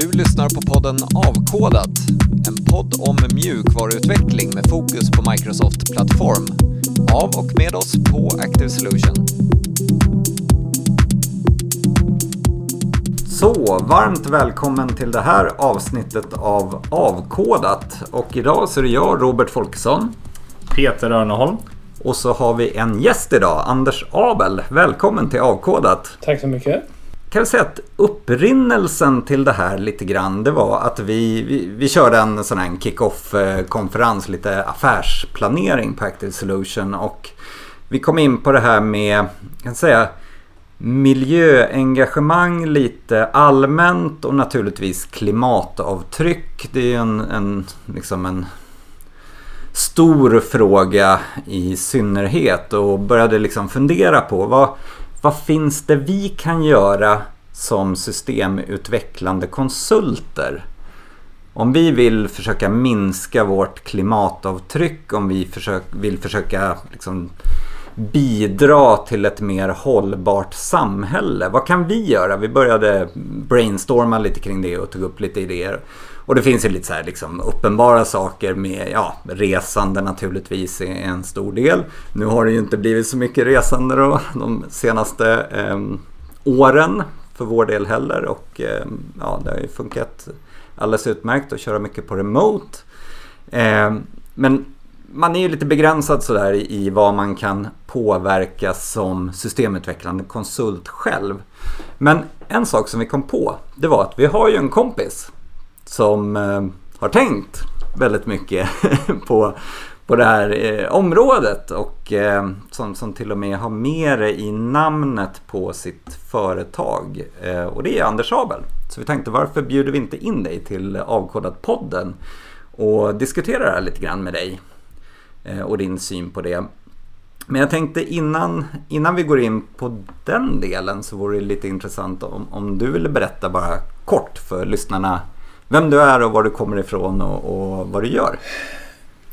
Du lyssnar på podden Avkodat, en podd om mjukvaruutveckling med fokus på Microsoft Plattform. Av och med oss på Active Solution. Så, varmt välkommen till det här avsnittet av Avkodat. Och idag så är det jag, Robert Folkesson. Peter Örneholm. Och så har vi en gäst idag, Anders Abel. Välkommen till Avkodat. Tack så mycket. Kan vi säga att upprinnelsen till det här lite grann, det var att vi, vi, vi körde en sån här kick-off-konferens, lite affärsplanering på Active Solution. Och vi kom in på det här med, kan säga, miljöengagemang lite allmänt och naturligtvis klimatavtryck. Det är en, en, liksom en stor fråga i synnerhet och började liksom fundera på vad, vad finns det vi kan göra som systemutvecklande konsulter? Om vi vill försöka minska vårt klimatavtryck, om vi försök, vill försöka liksom bidra till ett mer hållbart samhälle. Vad kan vi göra? Vi började brainstorma lite kring det och tog upp lite idéer. Och det finns ju lite så här liksom uppenbara saker med ja, resande naturligtvis är en stor del. Nu har det ju inte blivit så mycket resande då de senaste eh, åren för vår del heller och eh, ja, det har ju funkat alldeles utmärkt att köra mycket på remote. Eh, men man är ju lite begränsad sådär i vad man kan påverka som systemutvecklande konsult själv. Men en sak som vi kom på, det var att vi har ju en kompis som eh, har tänkt väldigt mycket på, på det här eh, området och eh, som, som till och med har med det i namnet på sitt företag. Och det är Anders Abel. Så vi tänkte varför bjuder vi inte in dig till Avkodat-podden och diskuterar det här lite grann med dig och din syn på det. Men jag tänkte innan, innan vi går in på den delen så vore det lite intressant om, om du ville berätta bara kort för lyssnarna vem du är och var du kommer ifrån och, och vad du gör.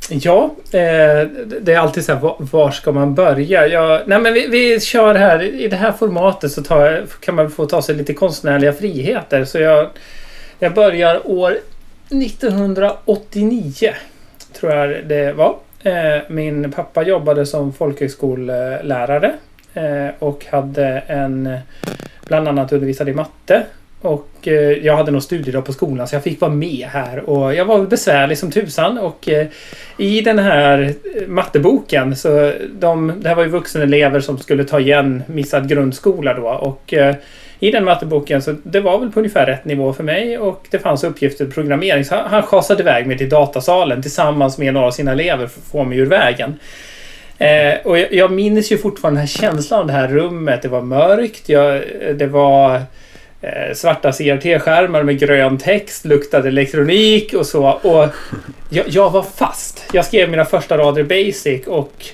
Ja, eh, det är alltid så här, var, var ska man börja? Jag, nej men vi, vi kör här, i det här formatet så tar, kan man få ta sig lite konstnärliga friheter. Så jag, jag börjar år 1989, tror jag det var. Eh, min pappa jobbade som folkhögskolelärare eh, och hade en, bland annat undervisade i matte och eh, jag hade någon studiedag på skolan så jag fick vara med här och jag var besvärlig som tusan och eh, i den här eh, matteboken så de, det här var ju vuxenelever som skulle ta igen missad grundskola då och eh, i den matteboken så det var väl på ungefär rätt nivå för mig och det fanns uppgifter programmering så han, han schasade iväg mig till datasalen tillsammans med några av sina elever för att få mig ur vägen. Eh, och jag, jag minns ju fortfarande den här känslan av det här rummet. Det var mörkt. Jag, eh, det var Eh, svarta CRT-skärmar med grön text, luktade elektronik och så. Och jag, jag, var fast. Jag skrev mina första rader i Basic och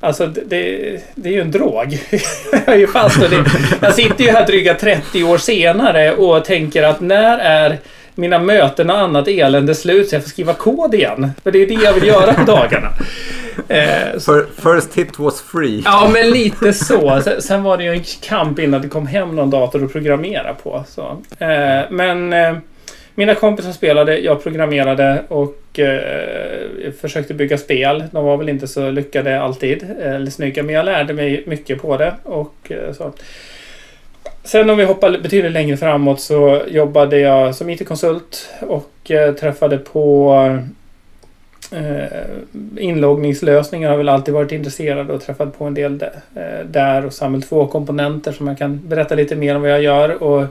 Alltså det, det är ju en drog. jag är ju fast och det, Jag sitter ju här dryga 30 år senare och tänker att när är mina möten och annat elände slut så jag får skriva kod igen. För det är det jag vill göra på dagarna. Eh, First hit was free. Ja, men lite så. Sen, var det ju en kamp innan det kom hem någon dator att programmera på. Så. Eh, men eh, mina kompisar spelade, jag programmerade och försökte bygga spel. De var väl inte så lyckade alltid, eller snygga, men jag lärde mig mycket på det. Och, så. Sen om vi hoppar betydligt längre framåt så jobbade jag som IT-konsult och träffade på Eh, inloggningslösningar. Har väl alltid varit intresserad och träffat på en del där eh, och Samuel två komponenter som jag kan berätta lite mer om vad jag gör. Och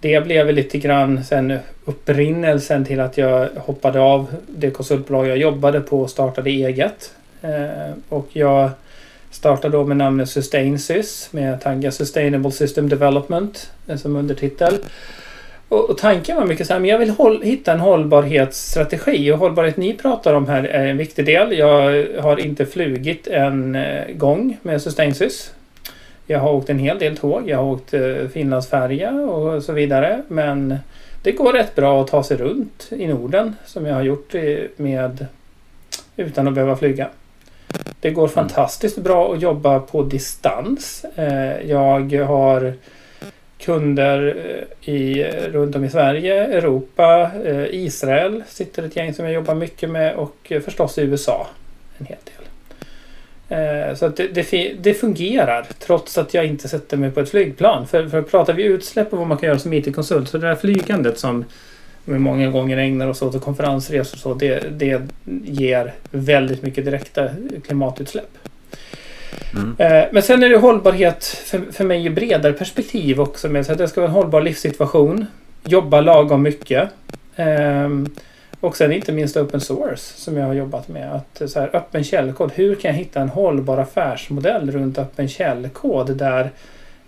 det blev lite grann sen upprinnelsen till att jag hoppade av det konsultbolag jag jobbade på och startade eget. Eh, och jag startade då med namnet Sustainsys med Tanga Sustainable System Development som undertitel. Och, och tanken var mycket så här, men jag vill håll, hitta en hållbarhetsstrategi och hållbarhet ni pratar om här är en viktig del. Jag har inte flugit en eh, gång med Sustainsys. Jag har åkt en hel del tåg. Jag har åkt eh, Finlandsfärja och så vidare. Men det går rätt bra att ta sig runt i Norden som jag har gjort med utan att behöva flyga. Det går fantastiskt bra att jobba på distans. Eh, jag har kunder eh, i, eh, runt om i Sverige, Europa, eh, Israel sitter ett gäng som jag jobbar mycket med och förstås i USA en hel del. Så att det, det, det, fungerar trots att jag inte sätter mig på ett flygplan. För, för pratar vi utsläpp och vad man kan göra som IT-konsult så det där flygandet som vi många gånger ägnar oss åt och konferensresor och så det, det ger väldigt mycket direkta klimatutsläpp. Mm. Eh, men sen är det hållbarhet för, för mig i bredare perspektiv också. Med att det ska vara en hållbar livssituation. Jobba lagom mycket. Ehm, och sen inte minst open source som jag har jobbat med. Att så här, öppen källkod. Hur kan jag hitta en hållbar affärsmodell runt öppen källkod där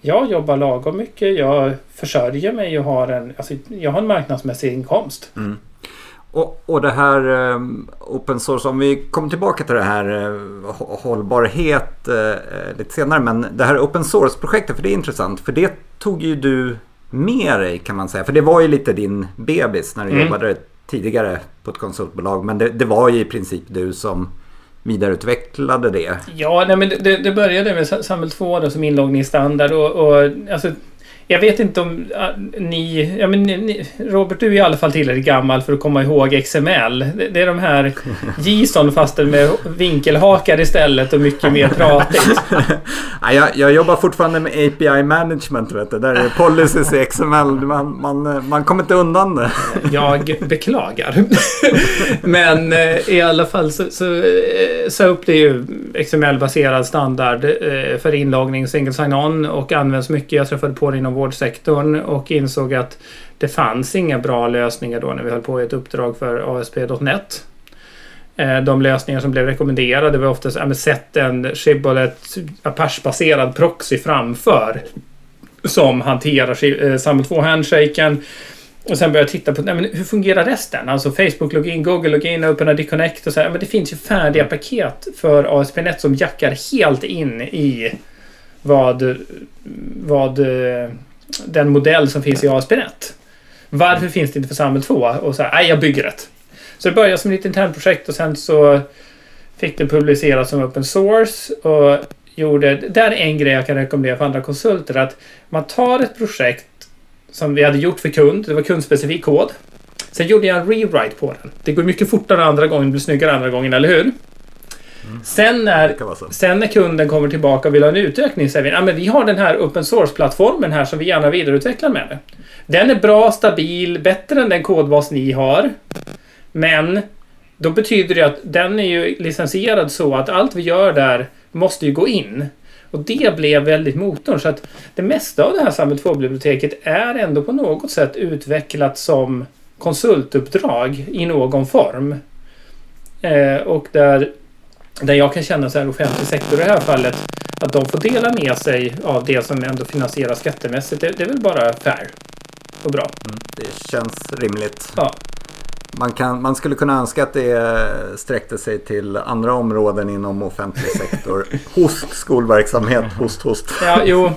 jag jobbar lagom mycket, jag försörjer mig och har en, alltså, jag har en marknadsmässig inkomst. Mm. Och, och det här um, open source, om vi kommer tillbaka till det här uh, hållbarhet uh, lite senare. Men det här open source-projektet, för det är intressant. För det tog ju du med dig kan man säga. För det var ju lite din bebis när du mm. jobbade tidigare på ett konsultbolag. Men det, det var ju i princip du som vidareutvecklade det. Ja, nej, men det, det började med Samhäll 2 då, som inloggningsstandard och, och alltså, jag vet inte om uh, ni, ja, men ni, Robert, du är i alla fall tillräckligt gammal för att komma ihåg XML. Det, det är de här JSON fast med vinkelhakar istället och mycket mer pratigt. ja, jag, jag, jobbar fortfarande med API management, vet du. Där är policies i XML. Man, man, man kommer inte undan det. jag beklagar. men eh, i alla fall så, så, eh, så upp det ju XML-baserad standard eh, för inloggning, single sign-on och används mycket. Jag träffade på det inom vårdsektorn och insåg att det fanns inga bra lösningar då när vi höll på i ett uppdrag för ASP.NET. Eh, de lösningar som blev rekommenderade var oftast att sätt en Shibboleth Apache-baserad proxy framför som hanterar Samuel eh, SAML 2-handshaken. Och sen började jag titta på nej, men hur fungerar resten? Alltså Facebook login, Google login, OpenID Connect och så här. Men det finns ju färdiga paket för ASP.NET som jackar helt in i vad, vad eh, den modell som finns i ASP.NET. Varför finns det inte för Samuel 2? Och så här, nej, jag bygger ett. Så det började som ett internprojekt och sen så fick det publiceras som open source. Och gjorde, där är en grej jag kan rekommendera för andra konsulter. Att man tar ett projekt som vi hade gjort för kund. Det var kundspecifik kod. Sen gjorde jag en rewrite på den. Det går mycket fortare andra gången, det blir snyggare andra gången, eller hur? Mm. Sen, när, sen när kunden kommer tillbaka och vill ha en utökning säger vi att ah, vi har den här open source-plattformen här som vi gärna vidareutvecklar med. Det. Den är bra, stabil, bättre än den kodbas ni har. Men då betyder det att den är ju licensierad så att allt vi gör där måste ju gå in. Och det blev väldigt motorn. Så att det mesta av det här Samhäll 2-biblioteket är ändå på något sätt utvecklat som konsultuppdrag i någon form. Eh, och där där jag kan känna så här offentlig sektor i det här fallet att de får dela med sig av det som ändå finansieras skattemässigt. Det, det är väl bara fair och bra. Mm, det känns rimligt. Ja. Man, kan, man skulle kunna önska att det sträckte sig till andra områden inom offentlig sektor. host, skolverksamhet, host, host. Ja, jo.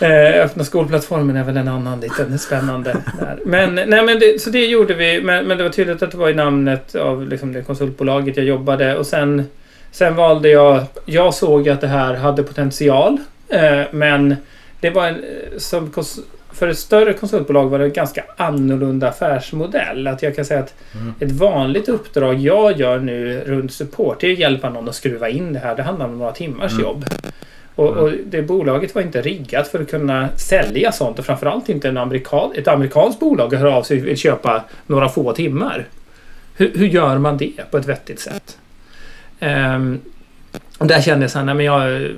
Eh, öppna skolplattformen är väl en annan liten spännande. Där. Men, nej, men det, så det gjorde vi. Men, men det var tydligt att det var i namnet av liksom, det konsultbolaget jag jobbade. Och sen, sen valde jag... Jag såg att det här hade potential. Eh, men det var en... Som, för ett större konsultbolag var det en ganska annorlunda affärsmodell. Att jag kan säga att mm. ett vanligt uppdrag jag gör nu runt support är att hjälpa någon att skruva in det här. Det handlar om några timmars mm. jobb. Och, och, mm. det bolaget var inte riggat för att kunna sälja sånt och framförallt inte en amerikan, ett amerikanskt bolag hör av sig och vill köpa några få timmar. Hur, hur gör man det på ett vettigt sätt? Um, och där kände jag så här, nej, men jag,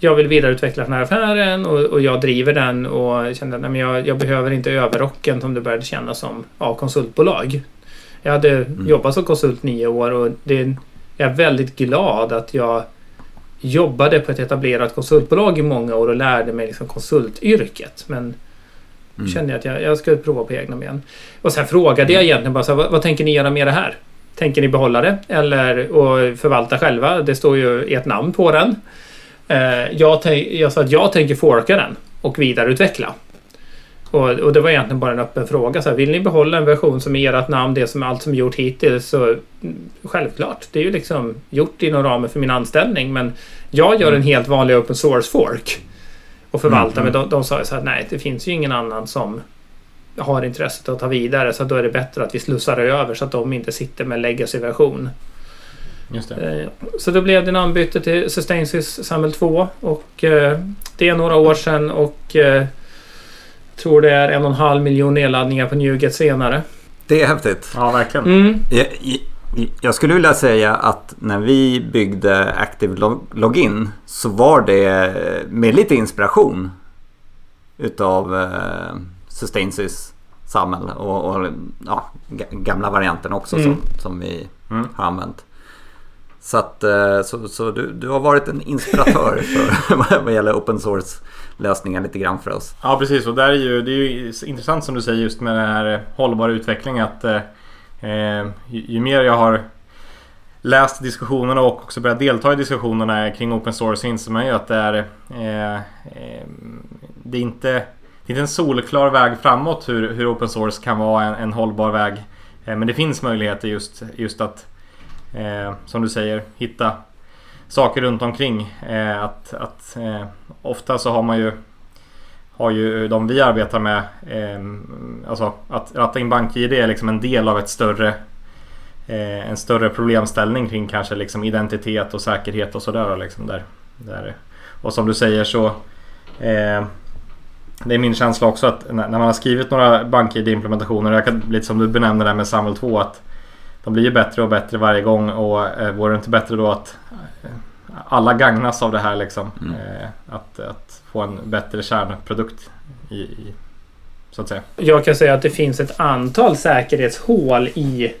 jag vill vidareutveckla den här affären och, och jag driver den och kände att jag, jag behöver inte överrocken som det började kännas som av konsultbolag. Jag hade mm. jobbat som konsult nio år och det, jag är väldigt glad att jag jobbade på ett etablerat konsultbolag i många år och lärde mig liksom konsultyrket. Men mm. kände jag att jag, jag skulle prova på egna ben. Och sen frågade jag egentligen bara så här, vad, vad tänker ni göra med det här? Tänker ni behålla det eller och förvalta själva? Det står ju ert namn på den. Eh, jag, jag sa att jag tänker forka den och vidareutveckla. Och, och det var egentligen bara en öppen fråga. Så här, vill ni behålla en version som är ert namn, det som allt som är gjort hittills, så mm, självklart. Det är ju liksom gjort inom ramen för min anställning. Men jag gör en helt vanlig open source fork. och förvalta. Mm. Men de, de sa ju så här, nej det finns ju ingen annan som har intresset att ta vidare. Så då är det bättre att vi slussar över så att de inte sitter med legacy-version. Just det. Eh, Så då blev det namnbyte till Sustainsis Samhäll 2 och eh, det är några år sedan och eh, tror det är en och en halv miljon nedladdningar på Nuget senare. Det är häftigt. Ja, verkligen. Mm. Jag, jag- jag skulle vilja säga att när vi byggde Active Log- Login så var det med lite inspiration utav eh, Sustainsis Samhäll och, och ja, ga- gamla varianten också Mm. som, som vi Mm. har använt. Så, att, eh, så, så du, du har varit en inspiratör för, vad gäller open source lösningar lite grann för oss. Ja precis och där är ju, det är ju intressant som du säger just med den här hållbara utvecklingen att eh, eh, ju, ju mer jag har läst diskussionerna och också börjat delta i diskussionerna kring open source inser man ju att det är eh, eh, det är inte det är inte en solklar väg framåt hur, hur open source kan vara en, en hållbar väg. Eh, men det finns möjligheter just, just att eh, som du säger hitta saker runt omkring. Eh, att, att, eh, ofta så har man ju har ju de vi arbetar med eh, alltså att ratta in BankID är liksom en del av ett större eh, en större problemställning kring kanske liksom identitet och säkerhet och sådär. Liksom där, där. Och som du säger så eh, det är min känsla också att när man har skrivit några BankID-implementationer, jag kan, lite som du benämner det med Samhäll 2, att de blir ju bättre och bättre varje gång och eh, vore det inte bättre då att eh, alla gagnas av det här liksom. Mm. Eh, att, att få en bättre kärnprodukt i, i så att säga. Jag kan säga att det finns ett antal säkerhetshål i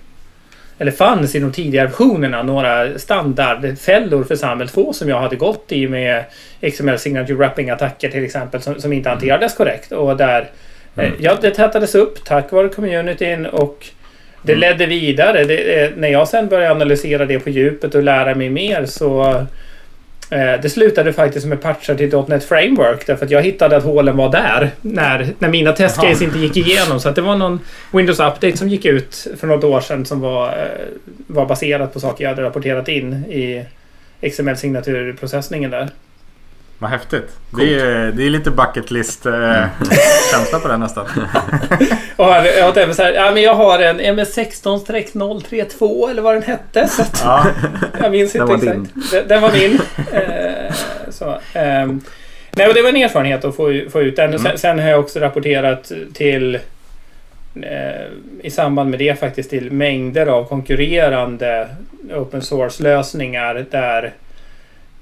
eller fanns i de tidigare versionerna några standardfällor för Samhäll 2 som jag hade gått i med XML signature wrapping attacker till exempel som, som inte hanterades korrekt. Och där eh, ja, det tätades upp tack vare communityn och det ledde vidare. Det, eh, när jag sen började analysera det på djupet och lära mig mer så det slutade faktiskt med patchar till .NET Framework därför att jag hittade att hålen var där när, när mina testcase inte gick igenom. Så att det var någon Windows Update som gick ut för något år sedan som var, eh, var baserat på saker jag hade rapporterat in i XML-signaturprocessningen där. Vad häftigt. Det är, det är lite bucket list eh, känsla på det nästan. Och jag, jag, har även så här, ja, men jag har en MS16-032 eller vad den hette. Så att, Ja, Jag minns Den inte var exakt. Den, den var min. Eh, så, ehm, nej, och det var en erfarenhet att få, få ut den. Och Sen, sen har jag också rapporterat till eh, i samband med det faktiskt till mängder av konkurrerande open source-lösningar där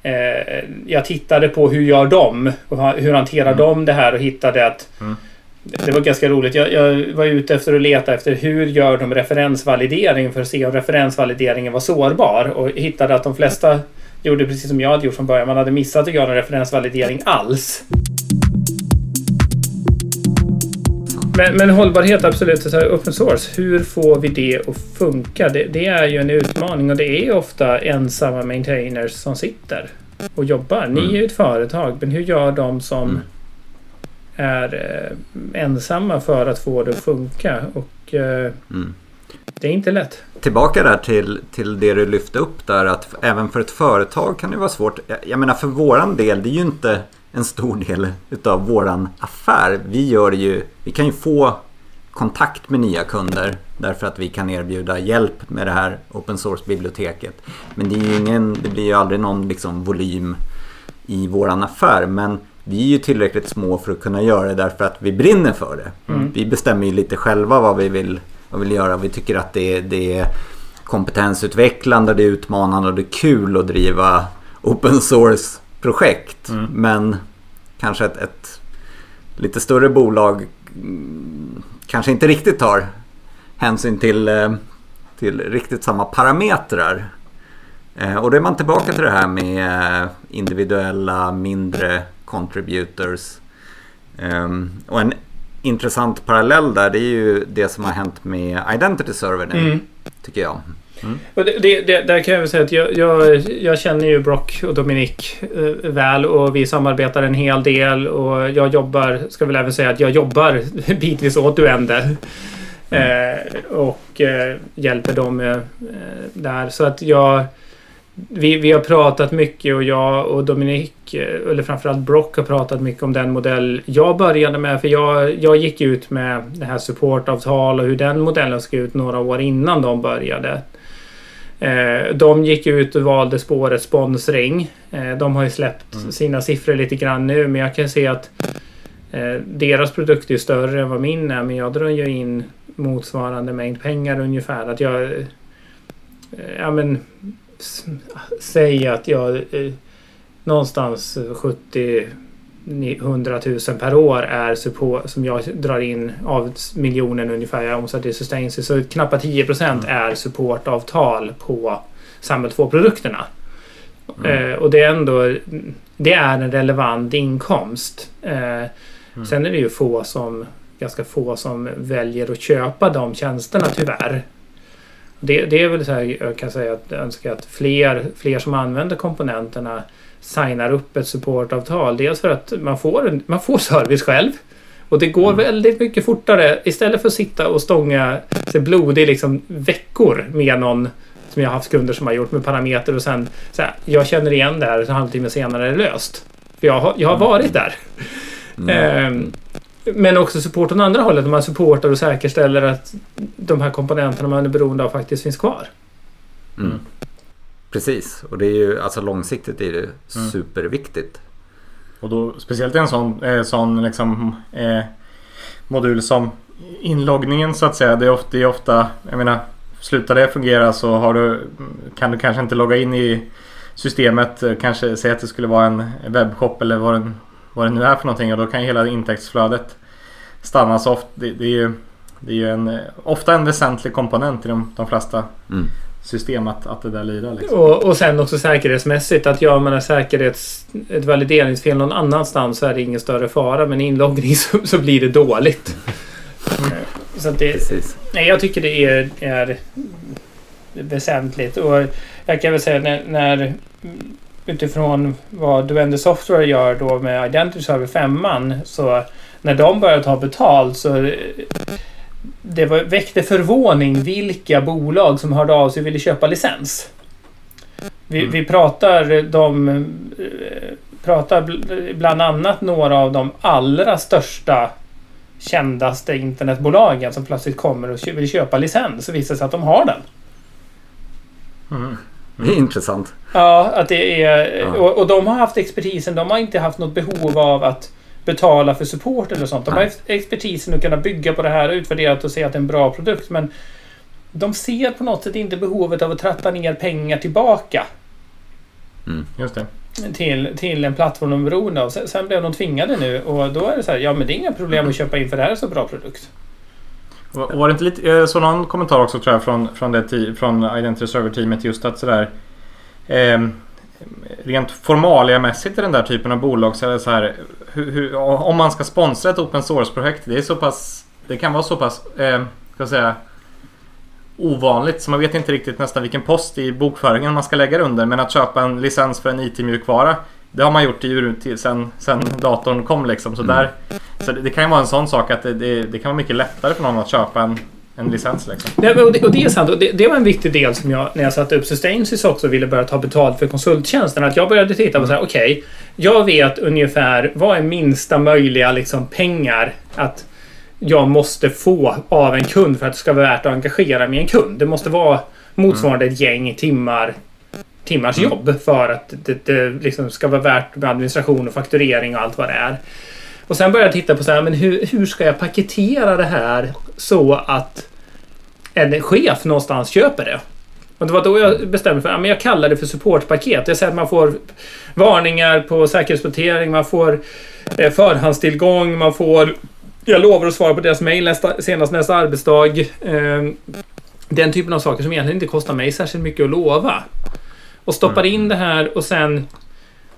eh, jag tittade på hur gör de och hur hanterar de det här och hittade att Mm. det var ganska roligt. Jag, jag var ute efter att leta efter hur gör de referensvalidering för att se om referensvalideringen var sårbar och hittade att de flesta gjorde precis som jag hade gjort från början. Man hade missat att göra en referensvalidering alls. Men, men hållbarhet absolut. Så här, open source, hur får vi det att funka? Det, det är ju en utmaning och det är ofta ensamma maintainers som sitter och jobbar. Ni är ju ett företag, men hur gör de som Mm. är eh, ensamma för att få det att funka? Och eh, Mm. det är inte lätt. Tillbaka där till, till det du lyfte upp där att även för ett företag kan det vara svårt. Jag, jag menar för våran del, det är ju inte en stor del utav våran affär. Vi gör ju, vi kan ju få kontakt med nya kunder därför att vi kan erbjuda hjälp med det här open source-biblioteket. Men det, är ju ingen, det blir ju aldrig någon liksom volym i våran affär. Men vi är ju tillräckligt små för att kunna göra det därför att vi brinner för det. Mm. Vi bestämmer ju lite själva vad vi vill, vad vi vill göra. Vi tycker att det, är- det är kompetensutvecklande, det är utmanande och det är kul att driva open source-projekt. Mm. Men kanske ett, ett lite större bolag mm, kanske inte riktigt tar hänsyn till, eh, till riktigt samma parametrar. Eh, Och då är man tillbaka till det här med eh, individuella mindre contributors. Ehm, Och en intressant parallell där det är ju det som har hänt med Identity Server nu, Mm. tycker jag. Och det, det, det, där kan jag väl säga att jag, jag, jag känner ju Brock och Dominic eh, väl och vi samarbetar en hel del och jag jobbar, ska väl även säga att jag jobbar bitvis åt Duende. Eh, och eh, hjälper dem med eh, där. Så att jag... vi, vi har pratat mycket och jag och Dominik, eh, eller framförallt Brock har pratat mycket om den modell jag började med. För jag, jag gick ut med det här supportavtal och hur den modellen såg ut några år innan de började. Eh, de gick ut och valde spåret sponsring. Eh, de har ju släppt mm. sina siffror lite grann nu men jag kan se att deras produkt är större än vad min är men jag drar ju in motsvarande mängd pengar ungefär. Att jag... Ja men säga att jag eh, någonstans 70 100 000 per år är support, som jag drar in av miljonen ungefär jag omsätter i Sustaincy. Så knappt 10 procent mm. är supportavtal på Samhäll 2-produkterna. Mm. Eh, och det är ändå det är en relevant inkomst. Eh, mm. Sen är det ju få som ganska få som väljer att köpa de tjänsterna tyvärr. Det, det är väl så här, jag kan säga att jag önskar att fler, fler som använder komponenterna signar upp ett supportavtal. Dels för att man får, man får service själv. Och det går mm. väldigt mycket fortare. Istället för att sitta och stånga sig blodig liksom veckor med någon som jag har haft kunder som har gjort med parameter och sen så här, jag känner igen det här och en halvtimme senare är det löst. För jag har, jag har varit där. Mm. Ehm, men också support åt andra hållet. Man supportar och säkerställer att de här komponenterna man är beroende av faktiskt finns kvar. Mm. Precis, och det är ju alltså långsiktigt är det mm. superviktigt. Och då speciellt en sån, eh, sån liksom, eh, modul som inloggningen så att säga. Det är ofta, det är ofta jag menar, slutar det fungera så har du, kan du kanske inte logga in i systemet. Kanske säga att det skulle vara en webbshop eller vad den vad det nu är för någonting och då kan hela intäktsflödet stanna. Så ofta, det, det, är ju, det är ju en, ofta en väsentlig komponent i de, de flesta mm. System att, att det där lirar. Liksom. Och, och sen också säkerhetsmässigt att gör man säkerhets, ett valideringsfel någon annanstans så är det ingen större fara men inloggning så, så blir det dåligt. Mm. Så det, nej, jag tycker det är, är väsentligt. Och jag kan väl säga när, när utifrån vad Duende Software gör då med Identity Server 5 så när de började ta betalt så det var, väckte förvåning vilka bolag som hörde av sig och ville köpa licens. Vi, mm. vi pratar, de, pratar bland annat några av de allra största kändaste internetbolagen som plötsligt kommer och vill köpa licens och visar sig att de har den. Mm. Det är intressant. Ja, att det är... Ja. Och, och de har haft expertisen. De har inte haft något behov av att betala för support eller sånt. De har haft expertisen att kunna bygga på det här, utvärderat och se att det är en bra produkt. Men de ser på något sätt inte behovet av att tratta ner pengar tillbaka. Mm, just det. Till, till en plattform de är beroende av. Sen, sen blev de tvingade nu och då är det så här, ja men det är inga problem att köpa in för det här är så bra produkt. Var det inte lite, jag såg någon kommentar också tror jag från, från, det, från Identity Server-teamet just att sådär eh, Rent formaliamässigt i den där typen av bolag så är det så här hur, hur, Om man ska sponsra ett open source-projekt det är så pass Det kan vara så pass eh, ska säga ovanligt så man vet inte riktigt nästan vilken post i bokföringen man ska lägga under. Men att köpa en licens för en IT-mjukvara det har man gjort i, sen, sen datorn kom liksom. Så, mm. där, så det, det, kan ju vara en sån sak att det, det, det, kan vara mycket lättare för någon att köpa en, en licens. Liksom. Ja, och, det, och det är sant. Och det, det, var en viktig del som jag, när jag satte upp Sustainsis också, ville börja ta betalt för konsulttjänsten. Att jag började titta på så här, okej, okay, jag vet ungefär vad är minsta möjliga liksom, pengar att jag måste få av en kund för att det ska vara värt att engagera mig i en kund. Det måste vara motsvarande ett gäng timmar timmars mm. jobb för att det, det liksom ska vara värt med administration och fakturering och allt vad det är. Och sen började jag titta på så här, men hur, hur ska jag paketera det här så att en chef någonstans köper det? Och det var då jag bestämde mig för att ja, jag kallar det för supportpaket. Jag säger att man får varningar på säkerhetsrapportering, man får eh, förhandstillgång, man får... Jag lovar att svara på deras mejl nästa, senast nästa arbetsdag. Eh, den typen av saker som egentligen inte kostar mig särskilt mycket att lova. Och stoppar in det här och sen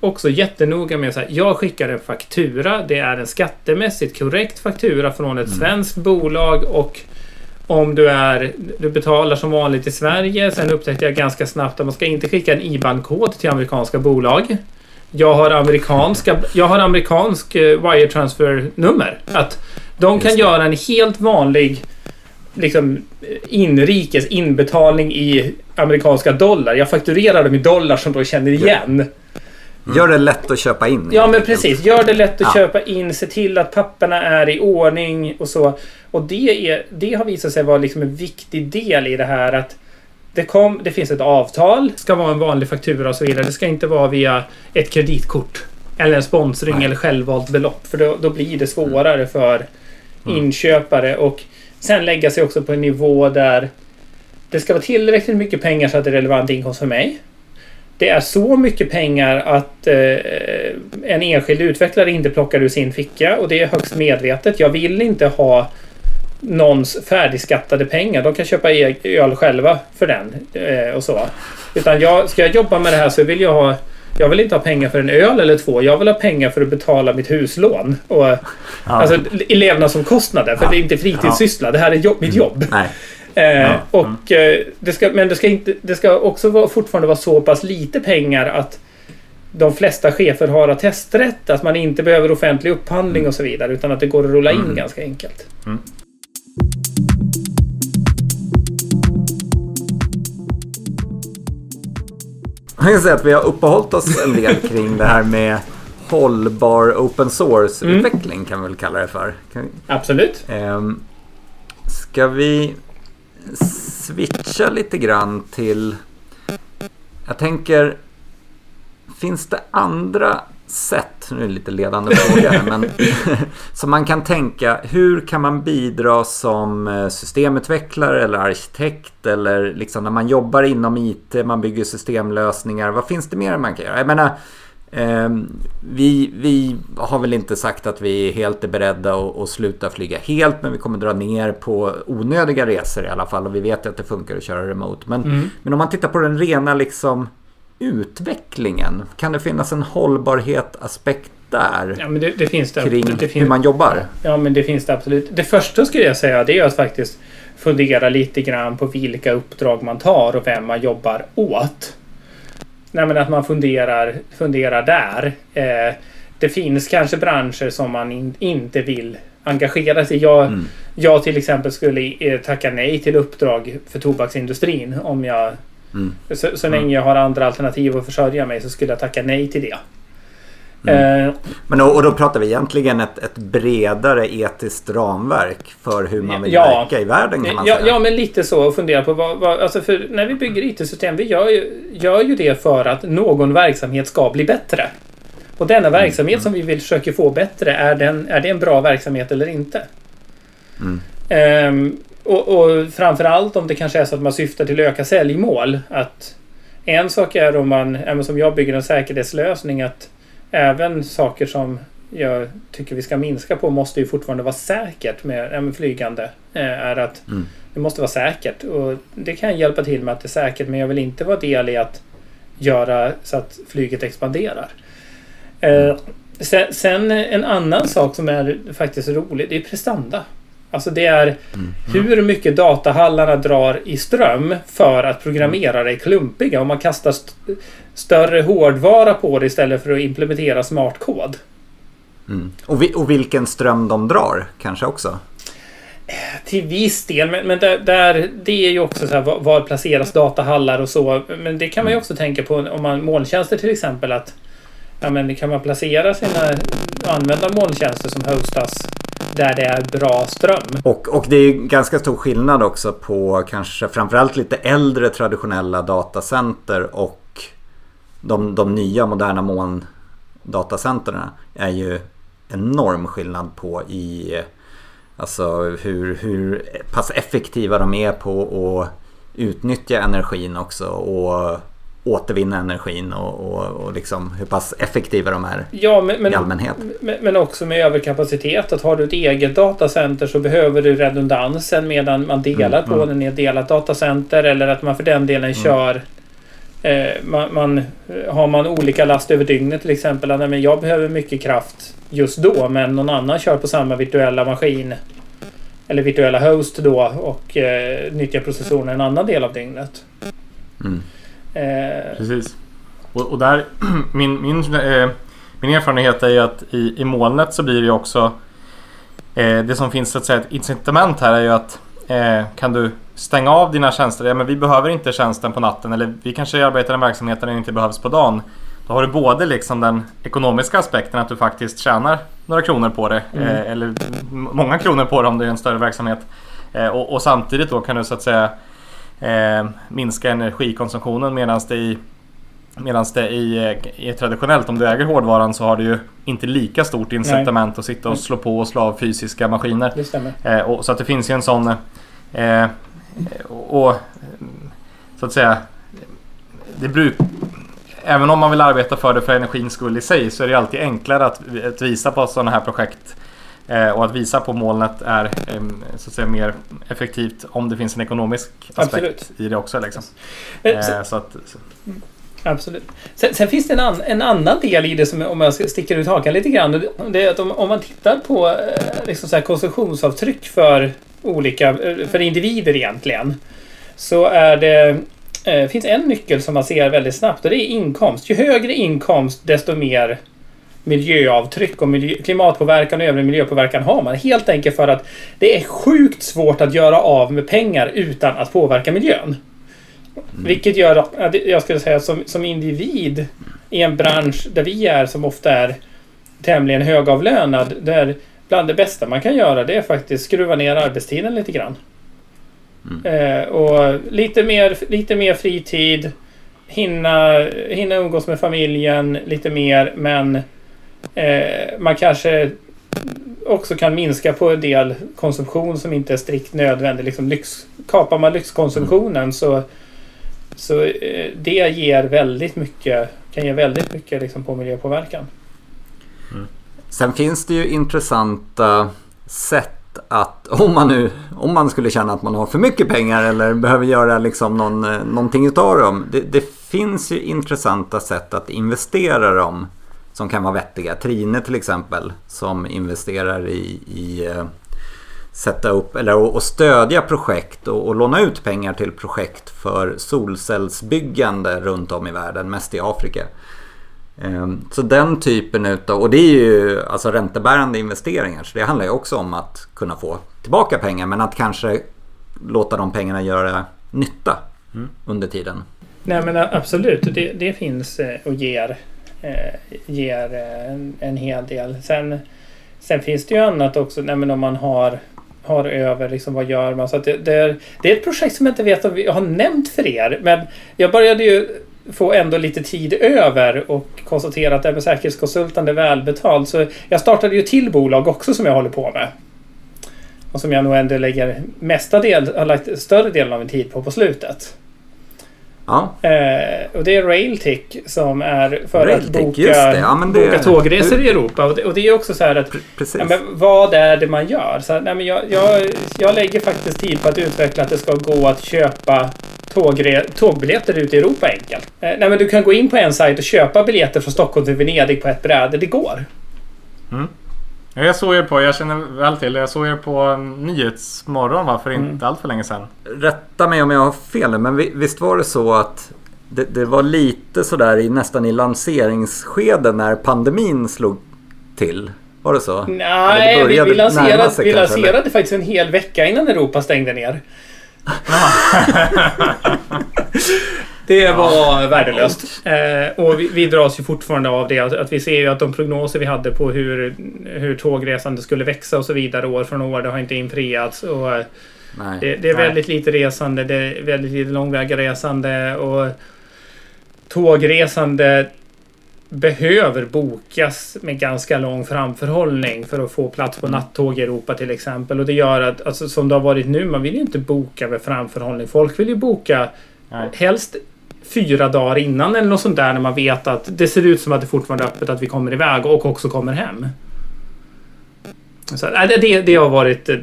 också jättenoga med att jag skickar en faktura. Det är en skattemässigt korrekt faktura från ett mm. svenskt bolag och om du, är, du betalar som vanligt i Sverige. Sen upptäckte jag ganska snabbt att man ska inte skicka en IBAN-kod till amerikanska bolag. Jag har amerikanska, jag har amerikansk eh, wire transfer-nummer. Att de kan göra en helt vanlig liksom inrikes inbetalning i amerikanska dollar. Jag fakturerar dem i dollar som de känner igen. Gör det lätt att köpa in. Ja, men enkelt. precis. Gör det lätt att Ja. köpa in. Se till att papperna är i ordning och så. Och det, är, det har visat sig vara liksom en viktig del i det här att det, kom, det finns ett avtal. Det ska vara en vanlig faktura och så vidare. Det ska inte vara via ett kreditkort. Eller en sponsring Nej. eller självvalt belopp. För då, då blir det svårare för inköpare. Och sen lägga sig också på en nivå där det ska vara tillräckligt mycket pengar så att det är relevant inkomst för mig. Det är så mycket pengar att eh, en enskild utvecklare inte plockar ur sin ficka och det är högst medvetet. Jag vill inte ha någons färdigskattade pengar. De kan köpa e- öl själva för den eh, och så. Utan jag, ska jag jobba med det här så vill jag ha jag vill inte ha pengar för en öl eller två. Jag vill ha pengar för att betala mitt huslån. Och, Alltså i levnadsomkostnader. För Ja. det är inte fritidssyssla. Det här är jobb, mitt jobb. Nej. Eh, och, eh, det ska, men det ska, inte, det ska också vara, fortfarande vara så pass lite pengar att de flesta chefer har attesträtt. Att man inte behöver offentlig upphandling och så vidare. Utan att det går att rulla in Mm. ganska enkelt. Jag kan säga att vi har uppehållit oss en del kring det här med hållbar open source-utveckling kan vi väl kalla det för. Kan vi, Absolut. ehm, ska vi switcha lite grann till... Jag tänker, finns det andra sätt, nu är det lite ledande fråga här, men som man kan tänka, hur kan man bidra som eh, systemutvecklare eller arkitekt eller liksom när man jobbar inom IT, man bygger systemlösningar, vad finns det mer man kan göra? Jag menar, vi, vi har väl inte sagt att vi helt är beredda att, att sluta flyga helt men vi kommer dra ner på onödiga resor i alla fall och vi vet att det funkar att köra remote. Men, Mm. men om man tittar på den rena liksom utvecklingen, kan det finnas en hållbarhetsaspekt där? Ja, men det, det finns det. Kring det hur finns, man jobbar? Ja, men det finns det absolut. Det första skulle jag säga det är att faktiskt fundera lite grann på vilka uppdrag man tar och vem man jobbar åt. Nej, men att man funderar, funderar där. Eh, det finns kanske branscher som man in, inte vill engagera sig i. Jag, Mm. jag till exempel skulle eh, tacka nej till uppdrag för tobaksindustrin om jag Mm. så, så Mm. länge jag har andra alternativ att försörja mig så skulle jag tacka nej till det. Mm. Eh, Men då, och då pratar vi egentligen ett, ett bredare etiskt ramverk för hur man vill Ja. verka i världen kan man Ja, säga. ja, men lite så. Och fundera på vad, vad... Alltså för när vi bygger IT-system, vi gör ju, gör ju det för att någon verksamhet ska bli bättre. Och denna Mm, verksamhet som vi vill försöka få bättre, är, den, är det en bra verksamhet eller inte? Mm. Ehm, och, och framförallt om det kanske är så att man syftar till att öka säljmål. Att en sak är om man, även som jag bygger en säkerhetslösning, att även saker som jag tycker vi ska minska på måste ju fortfarande vara säkert med, med flygande. Eh, är att Mm. det måste vara säkert. Och det kan hjälpa till med att det är säkert men jag vill inte vara del i att göra så att flyget expanderar. Eh, sen, sen en annan sak som är faktiskt rolig, det är prestanda. Alltså det är hur mycket datahallarna drar i ström för att programmerare är klumpiga. Om man kastar st större hårdvara på det istället för att implementera smart kod. Mm. Och, vi, och vilken ström de drar kanske också. Till viss del, men, men där, där, det är ju också så här, var, var placeras datahallar och så. Men det kan man ju också tänka på om man molntjänster till exempel. att ja, men Kan man placera sina använda molntjänster som hostas där det är bra ström? Och, och det är ganska stor skillnad också på kanske framförallt lite äldre traditionella datacenter och de, de nya moderna molndatacenterna är ju enorm skillnad på i alltså hur, hur pass effektiva de är på att utnyttja energin också och återvinna energin och, och, och liksom hur pass effektiva de är Ja, men, i men, allmänhet. men, men också med överkapacitet. Att har du ett eget datacenter så behöver du redundansen medan man delar Mm, på mm. den i ett delat datacenter. Eller att man för den delen kör eh, man, man, Har man olika last över dygnet till exempel. att, nej, men jag behöver mycket kraft just då men någon annan kör på samma virtuella maskin. Eller virtuella host då och eh, nyttjar processorerna en annan del av dygnet. Mm. Eh, Precis. Och, och där, min, min, eh, min erfarenhet är ju att i, i molnet så blir det ju också eh, det som finns så att säga ett incitament här är ju att eh, kan du stänga av dina tjänster. Ja, men vi behöver inte tjänsten på natten eller vi kanske arbetar i en verksamhet där den inte behövs på dagen. Då har du både liksom den ekonomiska aspekten att du faktiskt tjänar några kronor på det. Mm. Eh, eller många kronor på det om det är en större verksamhet. Eh, och, och samtidigt då kan du så att säga eh, minska energikonsumtionen medan det i Medan det i, eh, i traditionellt, om du äger hårdvaran så har du ju inte lika stort incitament att sitta och slå på och slå av fysiska maskiner. Eh, och, så att det finns ju en sån... Eh, och, så att säga... Det bruk, även om man vill arbeta för det för energins skull i sig så är det alltid enklare att, att visa på sådana här projekt och att visa på molnet är eh, så att säga mer effektivt om det finns en ekonomisk aspekt Absolut. i det också. Liksom. Men, Eh, sen, så att, så, absolut. Sen, sen finns det en, an, en annan del i det som, om jag sticka ut hakan lite grann. det- är att om, om man tittar på eh, liksom så här konsumtionsavtryck för olika, eh, för individer egentligen. Så är det eh, finns en nyckel som man ser väldigt snabbt och det är inkomst. Ju högre inkomst desto mer miljöavtryck och miljö, klimatpåverkan och övrig miljöpåverkan har man. Helt enkelt för att det är sjukt svårt att göra av med pengar utan att påverka miljön. Vilket gör att jag skulle säga som, som individ i en bransch där vi är som ofta är tämligen högavlönad. Där bland det bästa man kan göra det är faktiskt skruva ner arbetstiden lite grann. Eh, och lite mer, lite mer fritid. Hinna, hinna umgås med familjen lite mer men eh, man kanske också kan minska på en del konsumtion som inte är strikt nödvändig. Liksom lyx, kapar man lyxkonsumtionen så, så eh, det ger väldigt mycket, kan ge väldigt mycket liksom på miljöpåverkan. Mm. Sen finns det ju intressanta sätt att om man nu om man skulle känna att man har för mycket pengar eller behöver göra liksom någon, eh, någonting utav dem. Det, det finns ju intressanta sätt att investera dem som kan vara vettiga. Trine till exempel som investerar i, i eh, sätta upp eller och, och stödja projekt och, och låna ut pengar till projekt för solcellsbyggande runt om i världen, mest i Afrika. Ehm, Så den typen utav, och det är ju alltså räntebärande investeringar. Så det handlar ju också om att kunna få tillbaka pengar men att kanske låta de pengarna göra nytta under tiden. Nej men absolut, det, det finns eh, och ger, Eh, ger en, en hel del. Sen, sen finns det ju annat också, nej men om man har, har över, liksom vad gör man? Så att det, det, är, det är ett projekt som jag inte vet om vi har nämnt för er. Men jag började ju få ändå lite tid över och konstatera att det här med säkerhetskonsultande är välbetalt. Så jag startade ju till bolag också som jag håller på med. Och som jag nog ändå lägger mesta del, har lagt större delen av min tid på på slutet. Ja, Eh, och det är Railtick som är för Railtick, att boka, det. Ja, det- boka tågresor du- i Europa. Och det, och det är också så här att pre- precis. ja, vad är det man gör? Så, nej, men jag, jag, jag lägger faktiskt tid på att utveckla att det ska gå att köpa tågre, tågbiljetter ut i Europa enkelt. Eh, nej, men du kan gå in på en sajt och köpa biljetter från Stockholm till Venedig på ett bräde. Det går. Ja, Jag såg er på, jag känner väl till jag såg er på Nyhetsmorgon va, för Mm. inte allt för länge sedan. Rätta mig om jag har fel men vi- visst var det så att det, det var lite sådär i, nästan i lanseringsskedet när pandemin slog till? Var det så? Nej, det vi, började vi lanserade, sig vi kanske, lanserade faktiskt en hel vecka innan Europa stängde ner. Det var värdelöst. Eh, och vi, vi dras ju fortfarande av det. Att, att vi ser ju att de prognoser vi hade på hur, hur tågresande skulle växa och så vidare år från år, det har inte infriats. Och, eh, Nej. det, det är Nej. väldigt lite resande, det är väldigt lite långväga resande och tågresande behöver bokas med ganska lång framförhållning för att få plats på nattåg i Europa till exempel. Och det gör att, alltså, som det har varit nu, man vill ju inte boka med framförhållning. Folk vill ju boka Nej. helst fyra dagar innan eller något sånt där när man vet att det ser ut som att det fortfarande är öppet, att vi kommer iväg och också kommer hem. Så, äh, det, det, det har varit eh,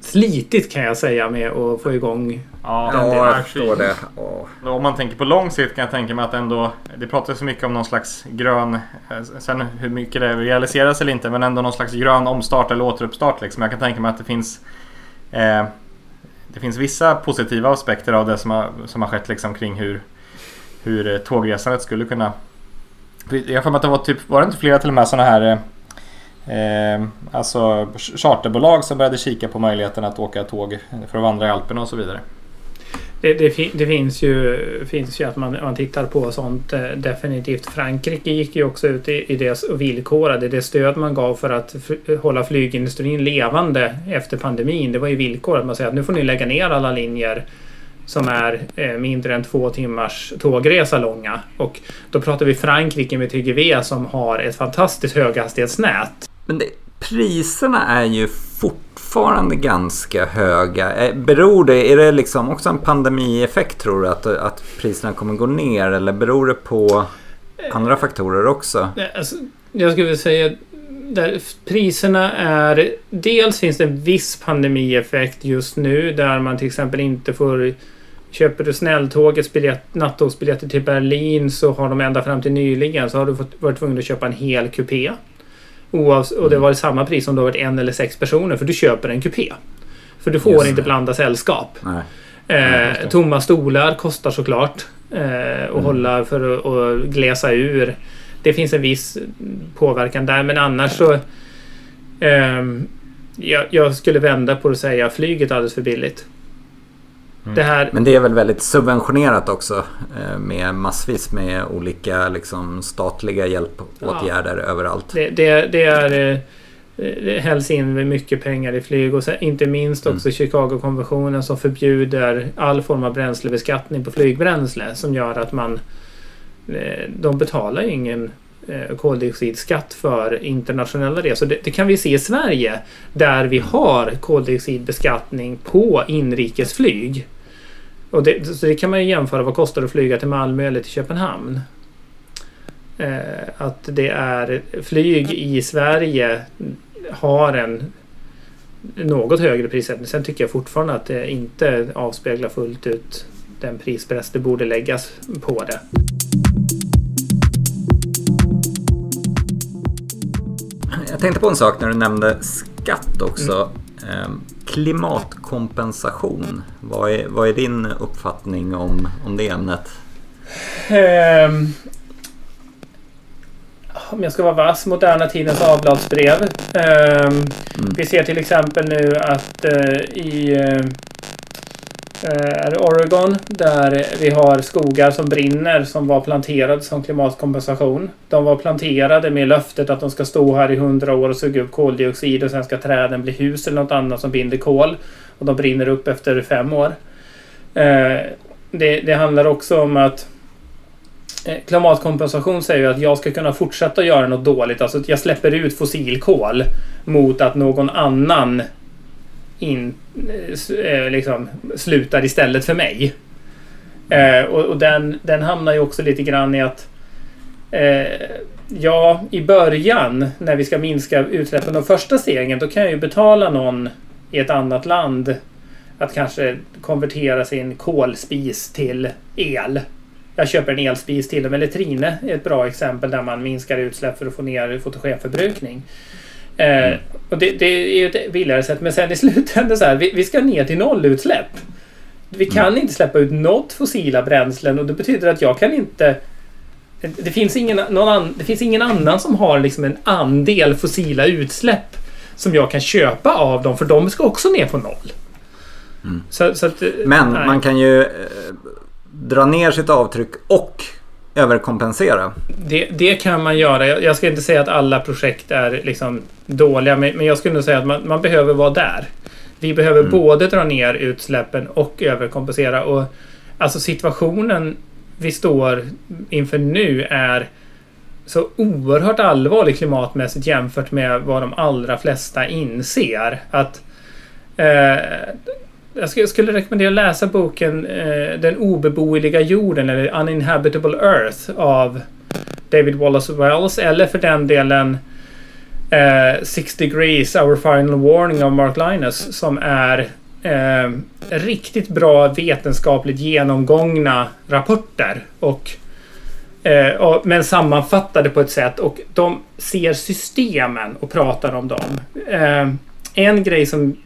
slitigt kan jag säga med att få igång Ja, Ja, det jag förstår det. Åh. Om man tänker på lång sikt kan jag tänka mig att ändå Det pratas så mycket om någon slags grön eh, Sen hur mycket det realiseras eller inte men ändå någon slags grön omstart eller återuppstart liksom. Jag kan tänka mig att det finns eh, det finns vissa positiva aspekter av det som har, som har skett liksom kring hur Hur eh, tågresandet skulle kunna Jag har att det var typ Var det inte flera till och med sådana här eh, eh, alltså charterbolag som började kika på möjligheten att åka tåg för att vandra i Alperna och så vidare. Det, det, det, finns, ju, finns ju att man, man tittar på sånt eh, definitivt. Frankrike gick ju också ut i, i det och villkorade det stöd man gav för att hålla flygindustrin levande efter pandemin. Det var ju villkorat. man säger att nu får ni lägga ner alla linjer som är eh, mindre än två timmars tågresa långa. Och då pratar vi Frankrike med TGV som har ett fantastiskt höghastighetsnät. Men det, priserna är ju fortfarande ganska höga. Eh, beror det, är det liksom också en pandemieffekt tror du? Att, att priserna kommer gå ner eller beror det på andra faktorer också? Eh, alltså, jag skulle säga där priserna är... Dels finns det en viss pandemieffekt just nu där man till exempel inte får Köper du snälltågets biljett, nattågsbiljetter till Berlin så har de ända fram till nyligen så har du fått, varit tvungen att köpa en hel kupé. Oavs och det mm. var samma pris som du har varit en eller sex personer för du köper en kupé. För du får Just inte det. blanda sällskap. Nej. Eh, tomma stolar kostar såklart. Eh, och mm. hålla för att och glesa ur. Det finns en viss påverkan där men annars så eh, jag, jag, skulle vända på det och säga flyget är alldeles för billigt. Mm. Det här... Men det är väl väldigt subventionerat också eh, med massvis med olika liksom, statliga hjälpåtgärder ja. överallt. Det, det, det är eh, det hälls in mycket pengar i flyg och inte minst mm. också mm. Chicago-konventionen som förbjuder all form av bränslebeskattning på flygbränsle som gör att man eh, de betalar ingen koldioxidskatt för internationella resor. Det, det, kan vi se i Sverige där vi har koldioxidbeskattning på inrikesflyg. Och det, så det kan man ju jämföra. Vad kostar det att flyga till Malmö eller till Köpenhamn? Eh, att det är flyg i Sverige har en något högre prissättning. Sen tycker jag fortfarande att det inte avspeglar fullt ut den prispress det borde läggas på det. Jag tänkte på en sak när du nämnde skatt också. Mm klimatkompensation. Vad är, vad är din uppfattning om, om det ämnet? Um, om jag ska vara vass, moderna tidens avlatsbrev. Um, mm. Vi ser till exempel nu att uh, i uh, Eh, är Oregon där vi har skogar som brinner som var planterade som klimatkompensation. De var planterade med löftet att de ska stå här i hundra år och suga upp koldioxid och sen ska träden bli hus eller något annat som binder kol. Och de brinner upp efter fem år. Eh, det, det handlar också om att eh, Klimatkompensation säger ju att jag ska kunna fortsätta göra något dåligt. Alltså att jag släpper ut fossilkol mot att någon annan in, eh, eh liksom, slutar istället för mig. Eh, och, och den, den hamnar ju också lite grann i att eh, Ja, i början när vi ska minska utsläppen de första stegen då kan jag ju betala någon i ett annat land att kanske konvertera sin kolspis till el. Jag köper en elspis till dem. Eller Trine är ett bra exempel där man minskar utsläpp för att få ner fotogenförbrukning. Eh, och det, det, är ju ett billigare sätt. Men sen i slutändan så här, vi, vi ska ner till nollutsläpp. Vi kan mm. inte släppa ut något fossila bränslen och det betyder att jag kan inte det finns, ingen, någon an, det finns ingen annan som har liksom en andel fossila utsläpp som jag kan köpa av dem för de ska också ner på noll. Mm. Så, så att, Men nej. man kan ju eh, dra ner sitt avtryck och överkompensera. Det, det kan man göra. Jag ska inte säga att alla projekt är liksom dåliga, men jag skulle nog säga att man, man behöver vara där. Vi behöver mm. både dra ner utsläppen och överkompensera. Och alltså situationen vi står inför nu är så oerhört allvarlig klimatmässigt jämfört med vad de allra flesta inser. Att eh, jag skulle rekommendera att läsa boken eh, Den obeboeliga jorden eller Uninhabitable Earth av David Wallace Wells eller för den delen eh, Six Degrees Our Final Warning av Mark Linus som är eh, riktigt bra vetenskapligt genomgångna rapporter. Och, eh, och, men sammanfattade på ett sätt och de ser systemen och pratar om dem. Eh, en grej som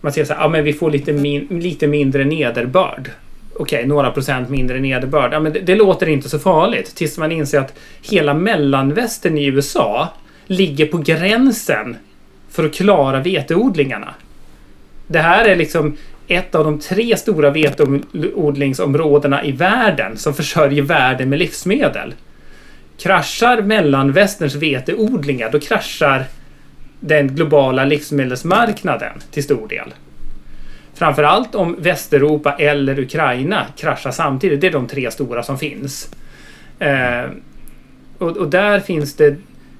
man säger så här, ja men vi får lite, min, lite mindre nederbörd. Okej, okay, några procent mindre nederbörd. Ja, men det, det, låter inte så farligt tills man inser att hela mellanvästern i USA ligger på gränsen för att klara veteodlingarna. Det här är liksom ett av de tre stora veteodlingsområdena i världen som försörjer världen med livsmedel. Kraschar mellanvästerns veteodlingar, då kraschar den globala livsmedelsmarknaden till stor del. Framförallt om Västeuropa eller Ukraina kraschar samtidigt. Det är de tre stora som finns. Eh, och, och, där finns det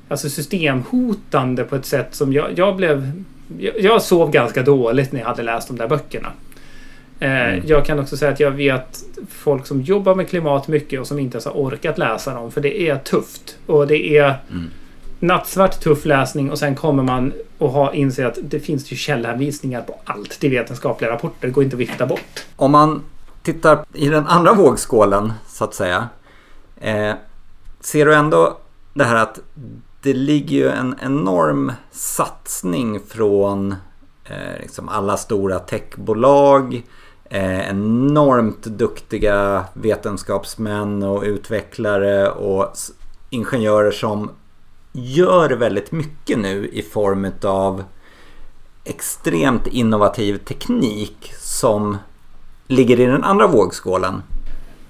alltså systemhotande på ett sätt som jag, jag blev... Jag, jag sov ganska dåligt när jag hade läst de där böckerna. Eh, mm. Jag kan också säga att jag vet folk som jobbar med klimat mycket och som inte ens har orkat läsa dem. För det är tufft. Och det är mm nattsvart tuff läsning och sen kommer man och ha, inse att det finns ju källhänvisningar på allt. Det är vetenskapliga rapporter. Det går inte att vifta bort. Om man tittar i den andra vågskålen så att säga. Eh, ser du ändå det här att det ligger ju en enorm satsning från eh, liksom alla stora techbolag eh, enormt duktiga vetenskapsmän och utvecklare och ingenjörer som gör väldigt mycket nu i form av extremt innovativ teknik som ligger i den andra vågskålen.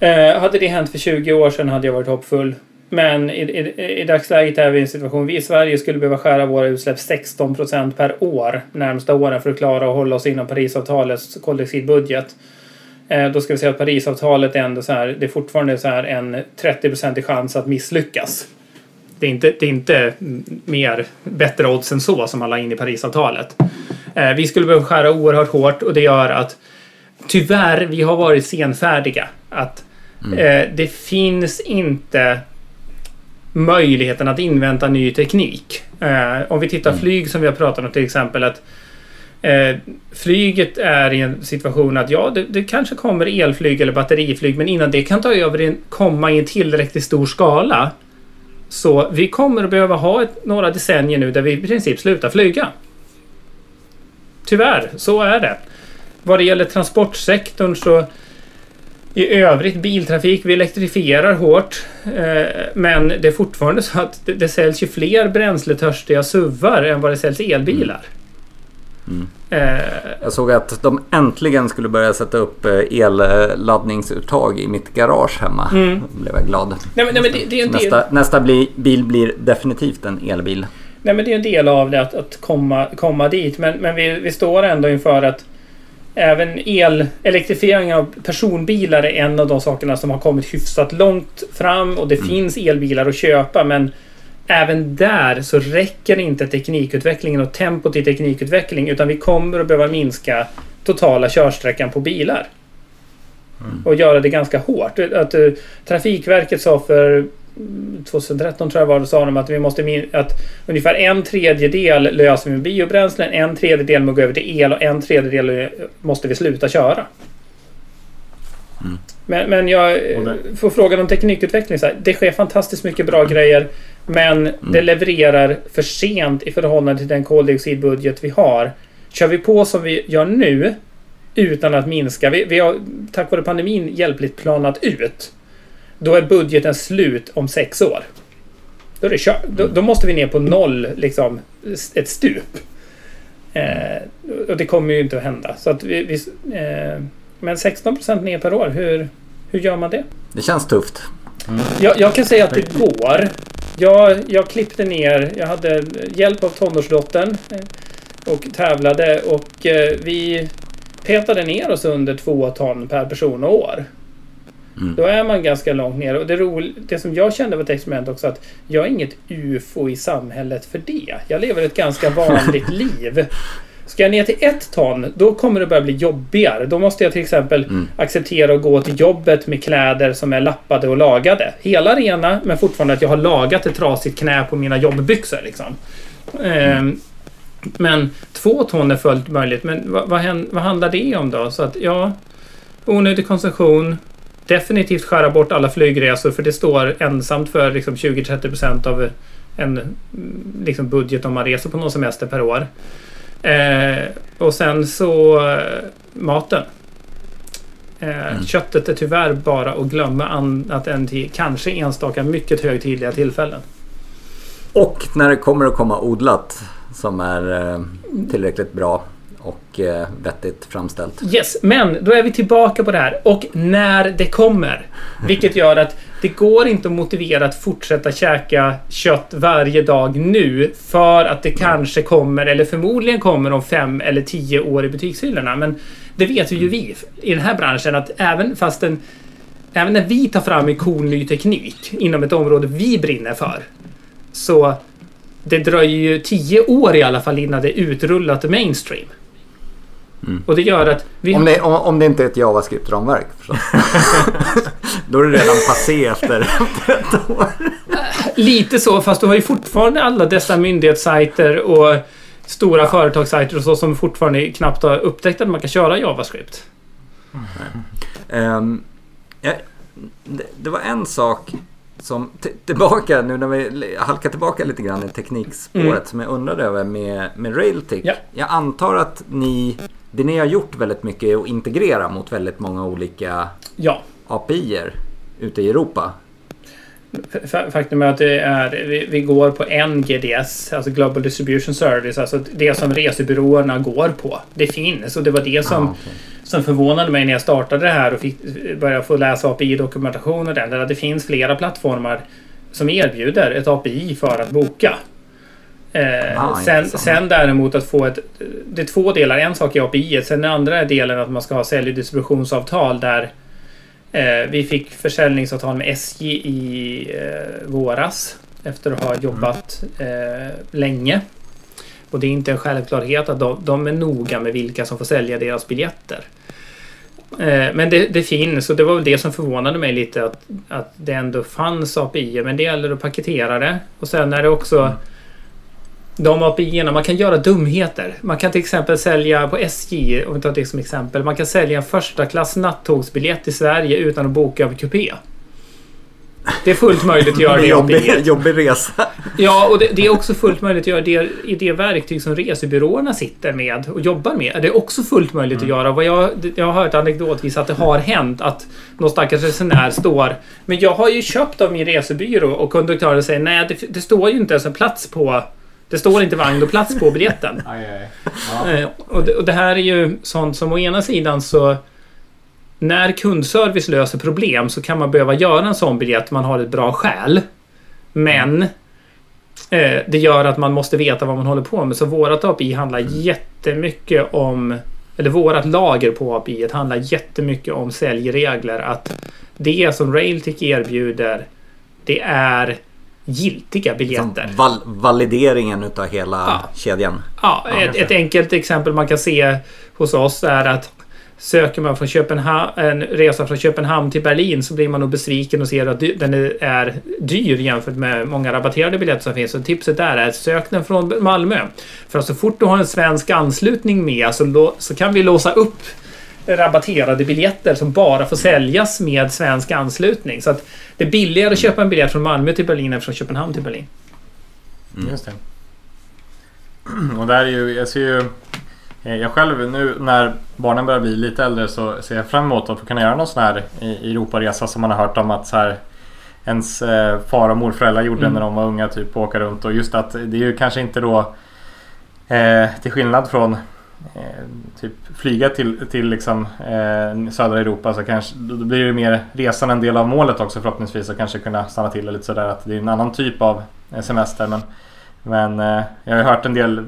Eh, hade det hänt för 20 år sedan hade jag varit hoppfull. Men i, i, i dagsläget är vi i en situation vi i Sverige skulle behöva skära våra utsläpp 16 procent per år närmsta åren för att klara att hålla oss inom Parisavtalets koldioxidbudget. Eh, då ska vi säga att Parisavtalet är ändå så här, det är fortfarande så här en 30-procentig chans att misslyckas. Det är, inte, det är inte mer bättre odds än så som alla in i Parisavtalet. Eh, vi skulle behöva skära oerhört hårt och det gör att tyvärr, vi har varit senfärdiga. Att mm. eh, det finns inte möjligheten att invänta ny teknik. Eh, om vi tittar mm. flyg som vi har pratat om till exempel. att eh, Flyget är i en situation att ja, det, det, kanske kommer elflyg eller batteriflyg men innan det kan ta över en, komma i en tillräckligt stor skala. Så vi kommer att behöva ha ett, några decennier nu där vi i princip slutar flyga. Tyvärr, så är det. Vad det gäller transportsektorn så i övrigt biltrafik, vi elektrifierar hårt. Eh, men det är fortfarande så att det, det säljs ju fler bränsletörstiga SUVar än vad det säljs elbilar. Mm. mm. Eh, jag såg att de äntligen skulle börja sätta upp eh, elladdningsuttag i mitt garage hemma. Mm. Då blev jag glad. Nej, men, nej, men det, det är nästa, bil blir definitivt en elbil. Nej men det är en del av det att, att komma, komma dit. Men, men vi, vi står ändå inför att Även el, elektrifiering av personbilar är en av de sakerna som har kommit hyfsat långt fram och det mm. finns elbilar att köpa men även där så räcker inte teknikutvecklingen och tempot i teknikutveckling utan vi kommer att behöva minska totala körsträckan på bilar. Mm. Och göra det ganska hårt. Att, uh, Trafikverket sa för 2013 tror jag var, sa de att vi måste att ungefär en tredjedel löser vi med biobränslen, en tredjedel att gå över till el och en tredjedel måste vi sluta köra. Mm. Men, men jag får frågan om teknikutveckling. Så här, det sker fantastiskt mycket bra grejer. Men mm. det levererar för sent i förhållande till den koldioxidbudget vi har. Kör vi på som vi gör nu utan att minska. Vi, vi har tack vare pandemin hjälpligt planat ut. Då är budgeten slut om sex år. Då, är det kört. Då, då, måste vi ner på noll, liksom ett stup. Eh, och det kommer ju inte att hända. Så att vi, vi eh, men 16 procent ner per år, hur, hur gör man det? Det känns tufft. Mm. Jag, jag, kan säga att det går. Jag, jag klippte ner, jag hade hjälp av tonårsdottern eh, och tävlade och eh, vi petade ner oss under två ton per person och år. Mm. Då är man ganska långt ner. Och det, ro, det som jag kände var ett experiment också att jag är inget UFO i samhället för det. Jag lever ett ganska vanligt liv. Ska jag ner till ett ton, då kommer det börja bli jobbigare. Då måste jag till exempel mm. acceptera att gå till jobbet med kläder som är lappade och lagade. Hela rena, men fortfarande att jag har lagat ett trasigt knä på mina jobbbyxor. Liksom. Mm. Men två ton är fullt möjligt. Men vad, vad, vad handlar det om då? Så att ja, onödig konsumtion, definitivt skära bort alla flygresor för det står ensamt för liksom 20-30% av en liksom budget om man reser på någon semester per år. Eh, och sen så eh, maten. Eh, mm. Köttet är tyvärr bara att glömma annat än till kanske enstaka mycket högtidliga tillfällen. Och när det kommer att komma odlat som är eh, tillräckligt bra och eh, vettigt framställt. Yes, men då är vi tillbaka på det här. Och när det kommer. Vilket gör att det går inte att motivera att fortsätta käka kött varje dag nu. För att det kanske kommer, eller förmodligen kommer om fem eller tio år i butikshyllorna. Men det vet ju vi i den här branschen att även fast den Även när vi tar fram en cool ny teknik inom ett område vi brinner för. Så det dröjer ju tio år i alla fall innan det är utrullat mainstream. Mm. Och det gör att vi Om det, om, om det inte är ett JavaScript-ramverk förstås. Då är det redan passé efter, efter ett år. Lite så, fast du har ju fortfarande alla dessa myndighetssajter och stora företagssajter och så som fortfarande knappt har upptäckt att man kan köra JavaScript. Ehm, ja, det, det var en sak som tillbaka nu när vi halkar tillbaka lite grann i teknikspåret Mm. som jag undrade över med, med Railtick. Ja. Jag antar att ni, det ni har gjort väldigt mycket är att integrera mot väldigt många olika Ja, API-er ute i Europa. Faktum är att det är, vi, vi går på en GDS, alltså Global Distribution Service, alltså det som resebyråerna går på. Det finns och det var det som, Ah, okej. som förvånade mig när jag startade det här och fick börja få läsa API-dokumentation och den. Där det finns flera plattformar som erbjuder ett API för att boka. Eh, Ah, sen, sen däremot att få ett... Det är två delar. En sak är API, sen den andra delen att man ska ha sälj och distributionsavtal där eh, vi fick försäljningsavtal med SJ i eh, våras efter att ha jobbat eh, länge. Och det är inte en självklarhet att de, de är noga med vilka som får sälja deras biljetter. Eh, Men det, det finns och det var väl det som förvånade mig lite att, att det ändå fanns API. Men det gäller att paketera det. Och sen är det också de api man kan göra dumheter. Man kan till exempel sälja på SJ, om vi tar det som exempel. Man kan sälja en första klass nattågsbiljett i Sverige utan att boka av kupé. Det är fullt möjligt att göra det jobbig, API. jobbig resa. Ja, och det, det är också fullt möjligt att göra det i det verktyg som resebyråerna sitter med och jobbar med. Det är också fullt möjligt att göra. Vad jag, jag har hört anekdotvis att det har hänt att någon stackars resenär står Men jag har ju köpt av min resebyrå och konduktören säger nej, det, det står ju inte ens en plats på det står inte vagn och plats på biljetten. Aj, aj. Ja. Eh, och, det, och det här är ju sånt som å ena sidan så när kundservice löser problem så kan man behöva göra en sån biljett man har ett bra skäl. Men eh, det gör att man måste veta vad man håller på med. Så vårat API handlar jättemycket om eller vårat lager på API handlar jättemycket om säljregler. Att det som Railtick erbjuder det är giltiga biljetter. val, valideringen utav hela Ja. kedjan. Ja, ett, ett enkelt exempel man kan se hos oss är att söker man från Köpenhamn, en resa från Köpenhamn till Berlin så blir man nog besviken och ser att den är, dyr jämfört med många rabatterade biljetter som finns. Så tipset där är sök den från Malmö. För så fort du har en svensk anslutning med så, så kan vi låsa upp rabatterade biljetter som bara får säljas med svensk anslutning. Så att det är billigare att köpa en biljett från Malmö till Berlin än från Köpenhamn till Berlin. Just det. Och där är ju, jag ser ju... eh, Jag själv nu när barnen börjar bli lite äldre så ser jag fram emot att få kunna göra någon sån här i- Europaresa som man har hört om att så här ens eh, far och morföräldrar gjorde Mm. när de var unga. Typ åka runt och just att det är ju kanske inte då eh, till skillnad från Eh, typ flyga till, till liksom, eh, södra Europa så kanske då blir det mer resan en del av målet också förhoppningsvis och kanske kunna stanna till lite sådär att det är en annan typ av eh, semester. Men, men eh, jag har hört en del,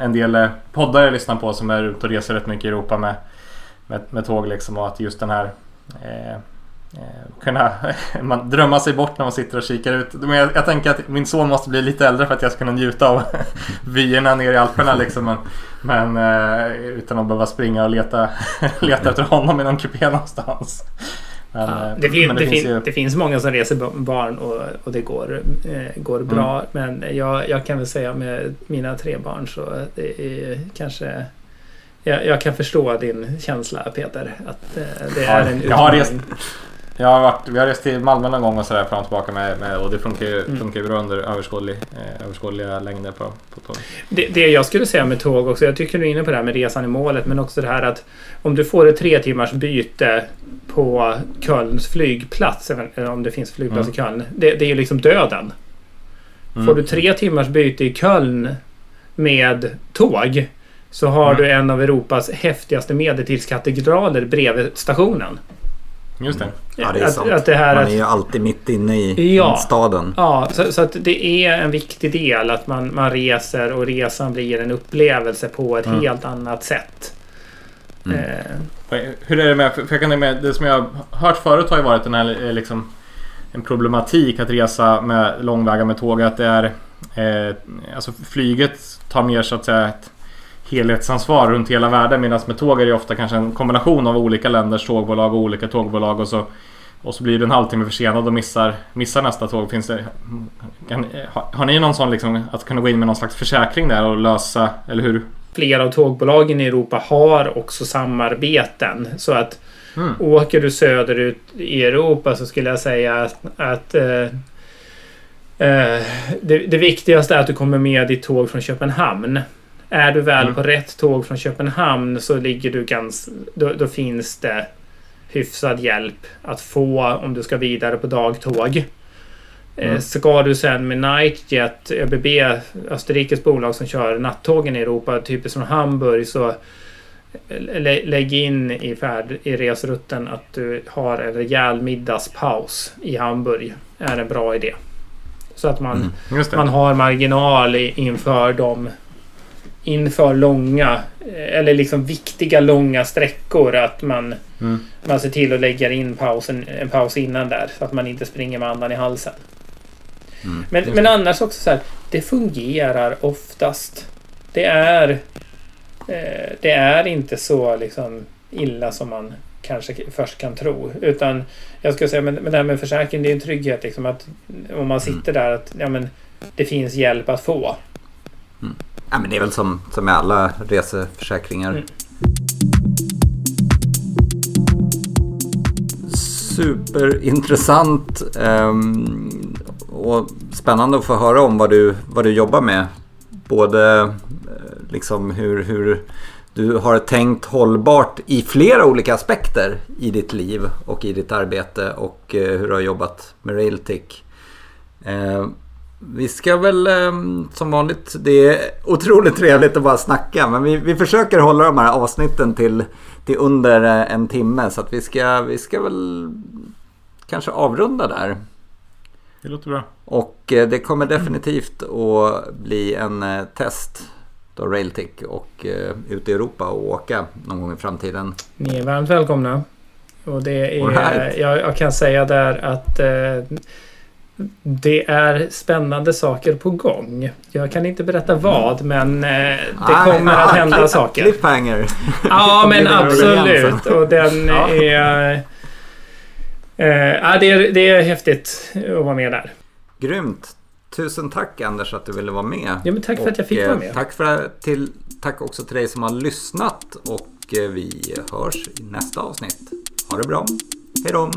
en, del eh, poddar jag lyssnar på som är ute och reser rätt mycket i Europa med, med, med tåg liksom och att just den här eh, eh, kunna man drömma sig bort när man sitter och kikar ut. Men jag, jag tänker att min son måste bli lite äldre för att jag ska kunna njuta av vyerna ner i Alperna liksom. Men, men eh, utan att behöva springa och leta, leta efter honom i någon kupé någonstans. Men, Ja, eh, det, fin, men det, fin, ju... det finns många som reser barn och, och det går, eh, går bra. Men jag, jag kan väl säga med mina tre barn så det är kanske... Jag, jag kan förstå din känsla Peter. Att eh, det Ja, är en jag har utmaning. Jag har varit, vi har rest till Malmö någon gång och sådär fram och tillbaka med, med och det funkar ju, Mm. funkar ju bra under överskådlig, eh, överskådliga längder på, på tåg. Det, det jag skulle säga med tåg också, jag tycker du är inne på det här med resan i målet, men också det här att om du får ett tre timmars byte på Kölns flygplats, eller om det finns flygplats Mm. i Köln, det, det är ju liksom döden. Får du tre timmars byte i Köln med tåg så har Mm. du en av Europas häftigaste medeltidskatedraler bredvid stationen. Just det. Ja, det är att, sant. Att det här Man att, är ju alltid mitt inne i Ja. staden. Ja, så, så att det är en viktig del att man, man reser och resan blir en upplevelse på ett Mm. helt annat sätt. Mm. Eh, Hur är det med, för jag kan med, det som jag har hört förut har ju varit den här eh, liksom en problematik att resa med långväga med tåg. Att det är eh, alltså flyget tar mer så att säga ett helhetsansvar runt hela världen medan med tåg är det ofta kanske en kombination av olika länders tågbolag och olika tågbolag och så och så blir du en halvtimme försenad och missar, missar nästa tåg. Finns det, kan, har, har ni någon sån liksom att kunna gå in med någon slags försäkring där och lösa, eller hur? flera av tågbolagen i Europa har också samarbeten. Så att Mm. åker du söderut i Europa så skulle jag säga att, att eh, eh, det, det viktigaste är att du kommer med ditt tåg från Köpenhamn. Är du väl Mm. på rätt tåg från Köpenhamn så ligger du ganska... Då, då finns det hyfsad hjälp att få om du ska vidare på dagtåg. Eh, Mm. Ska du sen med Nightjet, ÖBB, Österrikes bolag som kör nattågen i Europa, typiskt från Hamburg, så lä- lägg in i, färd, i resrutten att du har en rejäl middagspaus i Hamburg. är en bra idé. Så att man, Mm. Man har marginal inför de inför långa eh, eller liksom viktiga långa sträckor att man, Mm. man ser till att lägga in pausen, en paus innan där så att man inte springer med andan i halsen. Mm. Men, men annars också så här, det fungerar oftast. Det är eh, det är inte så liksom illa som man kanske först kan tro. Utan jag skulle säga, men, men det här med försäkring, det är en trygghet liksom att om man sitter där att ja, men det finns hjälp att få. Ja, men det är väl som, som med alla reseförsäkringar. Mm. Superintressant ehm, och spännande att få höra om vad du, vad du jobbar med. Både eh, liksom hur, hur du har tänkt hållbart i flera olika aspekter i ditt liv och i ditt arbete och eh, hur du har jobbat med Railtic. Vi ska väl eh, som vanligt, det är otroligt trevligt att bara snacka men vi, vi försöker hålla de här avsnitten till, till under eh, en timme så att vi ska, vi ska väl kanske avrunda där. Det låter bra. Och eh, det kommer definitivt att bli en eh, test då Railtic och ut i Europa och åka någon gång i framtiden. Ni är varmt välkomna. Och det är, right. jag, jag kan säga där att eh, det är spännande saker på gång. Jag kan inte berätta vad, men eh, det Ah, kommer ah, att hända cliff- saker. Cliffhanger. Ja, men absolut. Och den är... Eh, ja, det, är, det är häftigt att vara med där. Grymt. Tusen tack Anders att du ville vara med. Ja, men tack för att jag fick vara eh, med. Tack, för, till, tack också till dig som har lyssnat och vi hörs i nästa avsnitt. Ha det bra. Hej då.